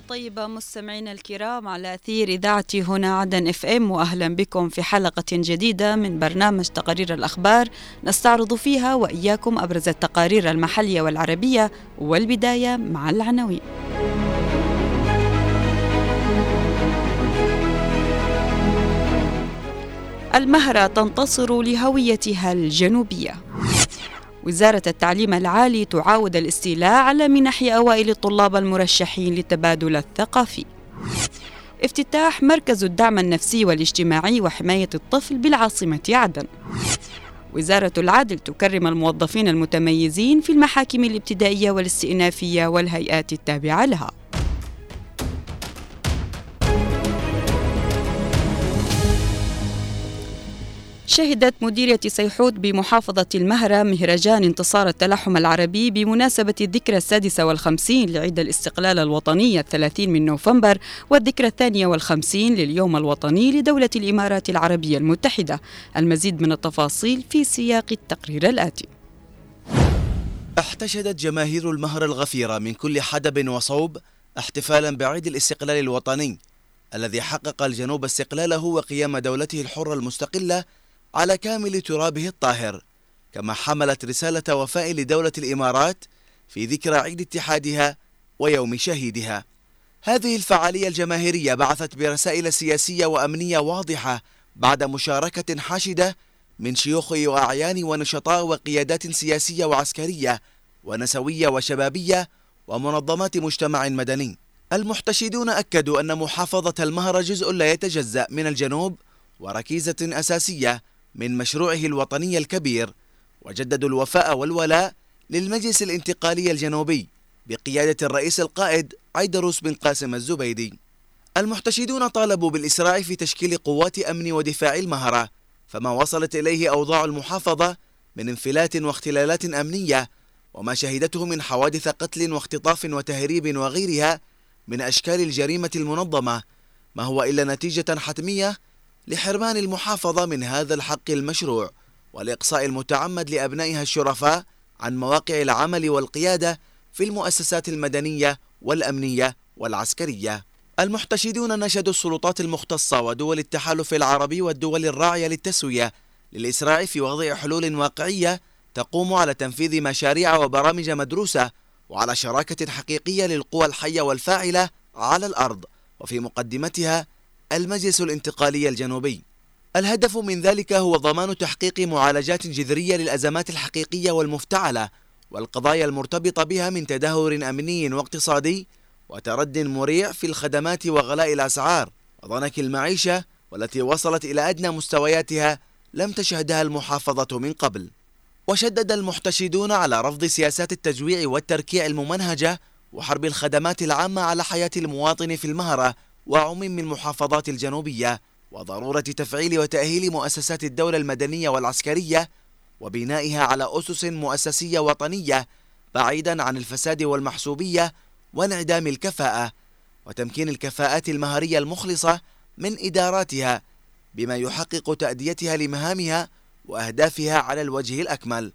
طيبة مستمعينا الكرام على أثير إذاعة هنا عدن إف إم وأهلا بكم في حلقة جديدة من برنامج تقارير الأخبار نستعرض فيها وإياكم أبرز التقارير المحلية والعربية والبداية مع العناوين. المهرة تنتصر لهويتها الجنوبية. وزارة التعليم العالي تعاود الاستيلاء على منح أوائل الطلاب المرشحين للتبادل الثقافي. افتتاح مركز الدعم النفسي والاجتماعي وحماية الطفل بالعاصمة عدن. وزارة العدل تكرم الموظفين المتميزين في المحاكم الابتدائية والاستئنافية والهيئات التابعة لها. شهدت مديرية سيحود بمحافظة المهرة مهرجان انتصار التلحم العربي بمناسبة الذكرى السادسة والخمسين لعيد الاستقلال الوطني الثلاثين من نوفمبر والذكرى الثانية والخمسين لليوم الوطني لدولة الإمارات العربية المتحدة. المزيد من التفاصيل في سياق التقرير الآتي. احتشدت جماهير المهر الغفيرة من كل حدب وصوب احتفالا بعيد الاستقلال الوطني الذي حقق الجنوب استقلاله وقيام دولته الحرة المستقلة على كامل ترابه الطاهر كما حملت رسالة وفاء لدولة الإمارات في ذكرى عيد اتحادها ويوم شهيدها. هذه الفعالية الجماهيرية بعثت برسائل سياسية وأمنية واضحة بعد مشاركة حاشدة من شيوخ وأعيان ونشطاء وقيادات سياسية وعسكرية ونسوية وشبابية ومنظمات مجتمع مدني. المحتشدون أكدوا أن محافظة المهر جزء لا يتجزأ من الجنوب وركيزة أساسية من مشروعه الوطني الكبير وجددوا الوفاء والولاء للمجلس الانتقالي الجنوبي بقيادة الرئيس القائد عيدروس بن قاسم الزبيدي. المحتشدون طالبوا بالإسراع في تشكيل قوات أمن ودفاع المهرة فما وصلت إليه أوضاع المحافظة من انفلات واختلالات أمنية وما شهدته من حوادث قتل واختطاف وتهريب وغيرها من أشكال الجريمة المنظمة ما هو إلا نتيجة حتمية لحرمان المحافظة من هذا الحق المشروع والإقصاء المتعمد لأبنائها الشرفاء عن مواقع العمل والقيادة في المؤسسات المدنية والأمنية والعسكرية. المحتشدون نشدوا السلطات المختصة ودول التحالف العربي والدول الراعية للتسوية للإسراع في وضع حلول واقعية تقوم على تنفيذ مشاريع وبرامج مدروسة وعلى شراكة حقيقية للقوى الحية والفاعلة على الأرض وفي مقدمتها المجلس الانتقالي الجنوبي. الهدف من ذلك هو ضمان تحقيق معالجات جذرية للأزمات الحقيقية والمفتعلة والقضايا المرتبطة بها من تدهور أمني واقتصادي وترد مريع في الخدمات وغلاء الأسعار وضنك المعيشة والتي وصلت إلى أدنى مستوياتها لم تشهدها المحافظة من قبل. وشدد المحتشدون على رفض سياسات التجويع والتركيع الممنهجة وحرب الخدمات العامة على حياة المواطن في المهرة وعموم المحافظات الجنوبية وضرورة تفعيل وتأهيل مؤسسات الدولة المدنية والعسكرية وبنائها على أسس مؤسسية وطنية بعيدا عن الفساد والمحسوبية وانعدام الكفاءة وتمكين الكفاءات المهرية المخلصة من إداراتها بما يحقق تأديتها لمهامها وأهدافها على الوجه الأكمل.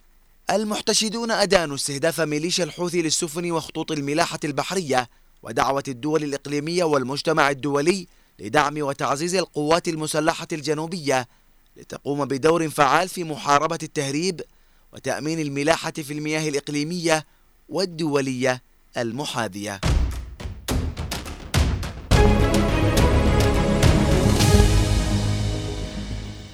المحتشدون أدانوا استهداف ميليشيا الحوثي للسفن وخطوط الملاحة البحرية ودعوة الدول الإقليمية والمجتمع الدولي لدعم وتعزيز القوات المسلحة الجنوبية لتقوم بدور فعال في محاربة التهريب وتأمين الملاحة في المياه الإقليمية والدولية المحاذية.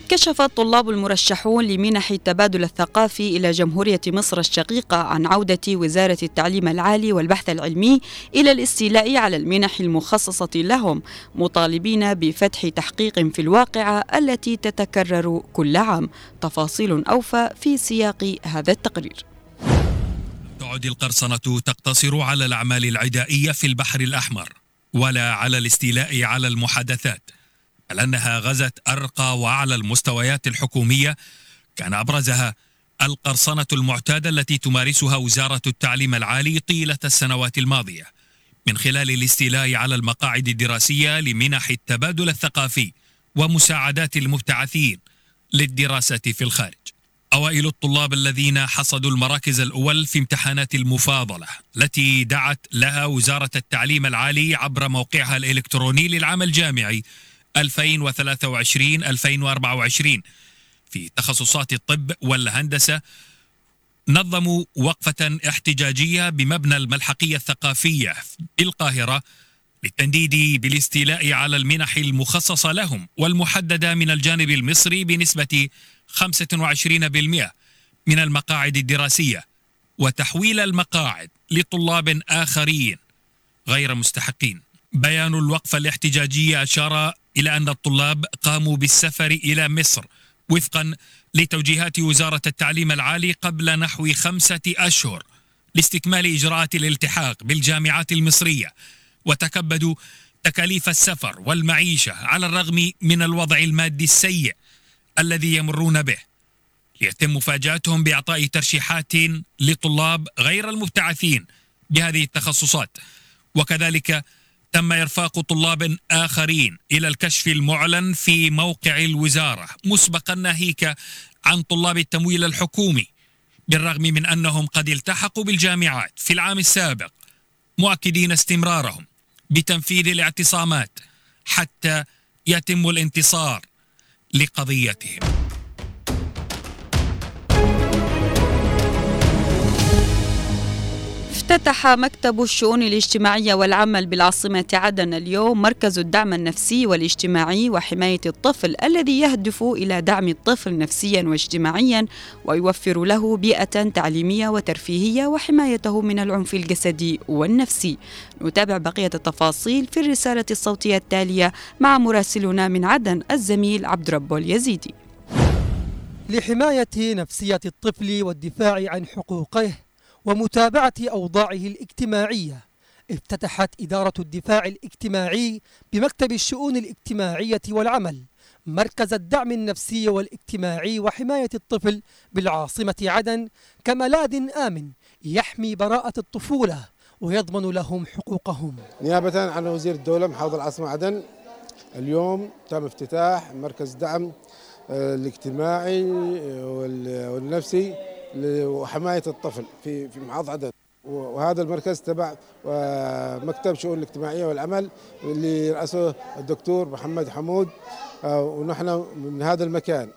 كشف الطلاب المرشحون لمنح التبادل الثقافي إلى جمهورية مصر الشقيقة عن عودة وزارة التعليم العالي والبحث العلمي إلى الاستيلاء على المنح المخصصة لهم مطالبين بفتح تحقيق في الواقعة التي تتكرر كل عام. تفاصيل أوفى في سياق هذا التقرير. تعد القرصنة تقتصر على الأعمال العدائية في البحر الأحمر ولا على الاستيلاء على المحادثات. بل أنها غزت أرقى وأعلى المستويات الحكومية كان أبرزها القرصنة المعتادة التي تمارسها وزارة التعليم العالي طيلة السنوات الماضية من خلال الاستيلاء على المقاعد الدراسية لمنح التبادل الثقافي ومساعدات المبتعثين للدراسة في الخارج. أوائل الطلاب الذين حصدوا المراكز الأول في امتحانات المفاضلة التي دعت لها وزارة التعليم العالي عبر موقعها الإلكتروني للعام الجامعي 2023-2024 في تخصصات الطب والهندسة نظموا وقفة احتجاجية بمبنى الملحقية الثقافية بالقاهرة للتنديد بالاستيلاء على المنح المخصصة لهم والمحددة من الجانب المصري بنسبة 25% من المقاعد الدراسية وتحويل المقاعد لطلاب آخرين غير مستحقين. بيان الوقفة الاحتجاجية أشار إلى أن الطلاب قاموا بالسفر إلى مصر وفقا لتوجيهات وزارة التعليم العالي قبل نحو خمسة أشهر لاستكمال إجراءات الالتحاق بالجامعات المصرية وتكبدوا تكاليف السفر والمعيشة على الرغم من الوضع المادي السيء الذي يمرون به. ليتم مفاجآتهم بإعطاء ترشيحات لطلاب غير المبتعثين بهذه التخصصات. وكذلك تم إرفاق طلاب آخرين إلى الكشف المعلن في موقع الوزارة مسبقا ناهيك عن طلاب التمويل الحكومي بالرغم من أنهم قد التحقوا بالجامعات في العام السابق مؤكدين استمرارهم بتنفيذ الاعتصامات حتى يتم الانتصار لقضيتهم. افتتح مكتب الشؤون الاجتماعية والعمل بالعاصمة عدن اليوم مركز الدعم النفسي والاجتماعي وحماية الطفل الذي يهدف إلى دعم الطفل نفسيا واجتماعيا ويوفر له بيئة تعليمية وترفيهية وحمايته من العنف الجسدي والنفسي. نتابع بقية التفاصيل في الرسالة الصوتية التالية مع مراسلنا من عدن الزميل عبد ربو اليزيدي لحماية نفسية الطفل والدفاع عن حقوقه ومتابعة أوضاعه الاجتماعية. افتتحت إدارة الدفاع الاجتماعي بمكتب الشؤون الاجتماعية والعمل مركز الدعم النفسي والاجتماعي وحماية الطفل بالعاصمة عدن كملاذ آمن يحمي براءة الطفولة ويضمن لهم حقوقهم. نيابة عن وزير الدولة محافظ العاصمة عدن اليوم تم افتتاح مركز دعم آه، الاجتماعي والنفسي وحمايه الطفل في في محافظه عدن وهذا المركز تبع مكتب شؤون الاجتماعية والعمل اللي رأسه الدكتور محمد حمود. آه، ونحن من هذا المكان.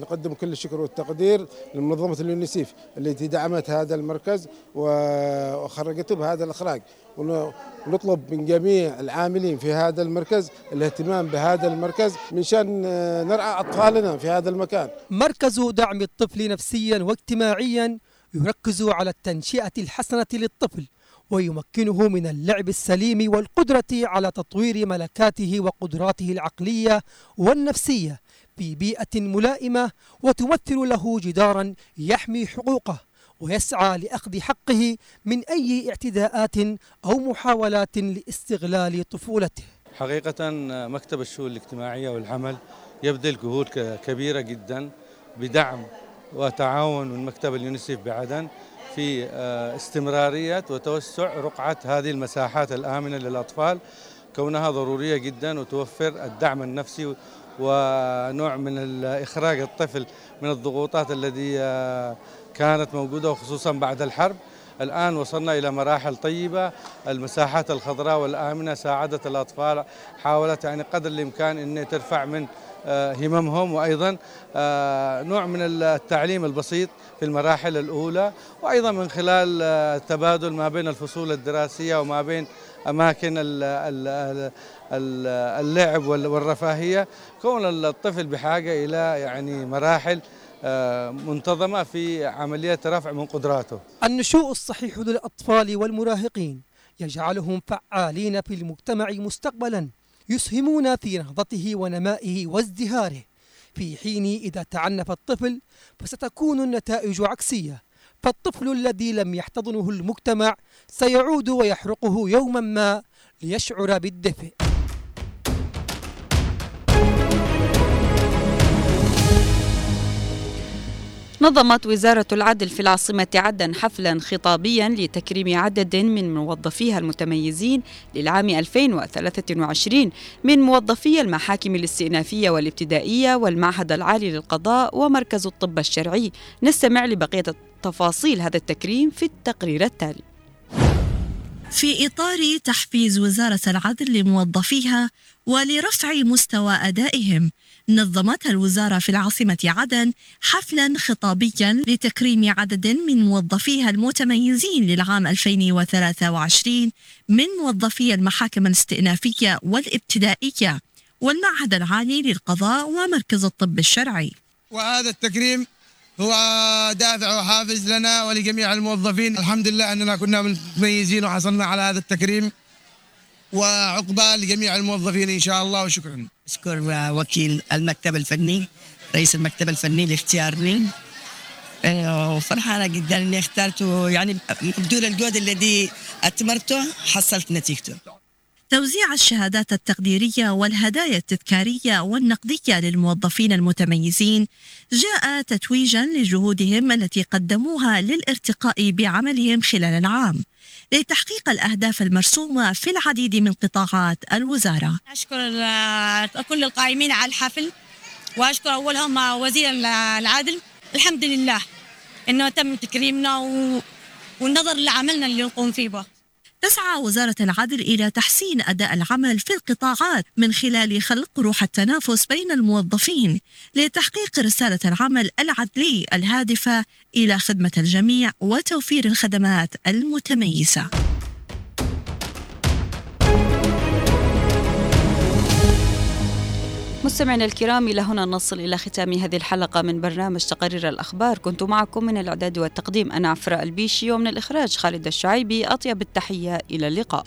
نقدم كل الشكر والتقدير لمنظمة اليونيسيف التي دعمت هذا المركز وخرجته بهذا الإخراج. ونطلب من جميع العاملين في هذا المركز الاهتمام بهذا المركز من شأن نرعى أطفالنا في هذا المكان. مركز دعم الطفل نفسيا واجتماعيا يركز على التنشئة الحسنة للطفل ويمكنه من اللعب السليم والقدرة على تطوير ملكاته وقدراته العقلية والنفسية. في بيئة ملائمة وتمثل له جدارا يحمي حقوقه ويسعى لأخذ حقه من أي اعتداءات أو محاولات لاستغلال طفولته. حقيقة مكتب الشؤون الاجتماعية والعمل يبذل جهود كبيرة جدا بدعم وتعاون من مكتب اليونيسيف بعدن في آه، استمرارية وتوسع رقعة هذه المساحات الآمنة للأطفال كونها ضرورية جدا وتوفر الدعم النفسي ونوع من إخراج الطفل من الضغوطات التي آه، كانت موجودة وخصوصا بعد الحرب. الآن وصلنا إلى مراحل طيبة. المساحات الخضراء والآمنة ساعدت الأطفال حاولت يعني قدر الإمكان أن ترفع من آه، هممهم. وأيضا آه، نوع من التعليم البسيط في المراحل الأولى. وأيضا من خلال التبادل ما بين الفصول الدراسية وما بين أماكن اللعب والرفاهية. كون الطفل بحاجة إلى يعني مراحل آه، منتظمة في عملية رفع من قدراته. النشوء الصحيح للأطفال والمراهقين. يجعلهم فعالين في المجتمع مستقبلا. يسهمون في نهضته ونمائه وازدهاره. في حين إذا تعنف الطفل فستكون النتائج عكسية. فالطفل الذي لم يحتضنه المجتمع سيعود ويحرقه يوما ما ليشعر بالدفء. نظمت وزارة العدل في العاصمة عدن حفلا خطابيا لتكريم عدد من موظفيها المتميزين للعام 2023 من موظفي المحاكم الاستئنافية والابتدائية والمعهد العالي للقضاء ومركز الطب الشرعي. نستمع لبقية تفاصيل هذا التكريم في التقرير التالي. في إطار تحفيز وزارة العدل لموظفيها ولرفع مستوى أدائهم نظمت الوزارة في العاصمة عدن حفلا خطابيا لتكريم عدد من موظفيها المتميزين للعام 2023 من موظفي المحاكم الاستئنافية والابتدائية والمعهد العالي للقضاء ومركز الطب الشرعي. وهذا التكريم هو دافع وحافز لنا ولجميع الموظفين. الحمد لله أننا كنا متميزين وحصلنا على هذا التكريم. وعقبال لجميع الموظفين إن شاء الله وشكرا. أشكر وكيل المكتب الفني رئيس المكتب الفني لاختيارني. آه، وفرحانة جدا أني اخترته يعني بدون الجهد الذي أتمرته حصلت نتيجته. توزيع الشهادات التقديرية والهدايا التذكارية والنقدية للموظفين المتميزين جاء تتويجا لجهودهم التي قدموها للارتقاء بعملهم خلال العام لتحقيق الأهداف المرسومة في العديد من قطاعات الوزارة. أشكر كل القائمين على الحفل وأشكر أولهم وزير العدل. الحمد لله أنه تم تكريمنا والنظر لعملنا اللي نقوم فيه به. تسعى وزارة العدل إلى تحسين أداء العمل في القطاعات من خلال خلق روح التنافس بين الموظفين لتحقيق رسالة العمل العدلي الهادفة إلى خدمة الجميع وتوفير الخدمات المتميزة. مستمعينا الكرام إلى هنا نصل إلى ختام هذه الحلقة من برنامج تقارير الأخبار. كنت معكم من الإعداد والتقديم أنا عفراء البيشي ومن الإخراج خالد الشعيبي. أطيب التحية إلى اللقاء.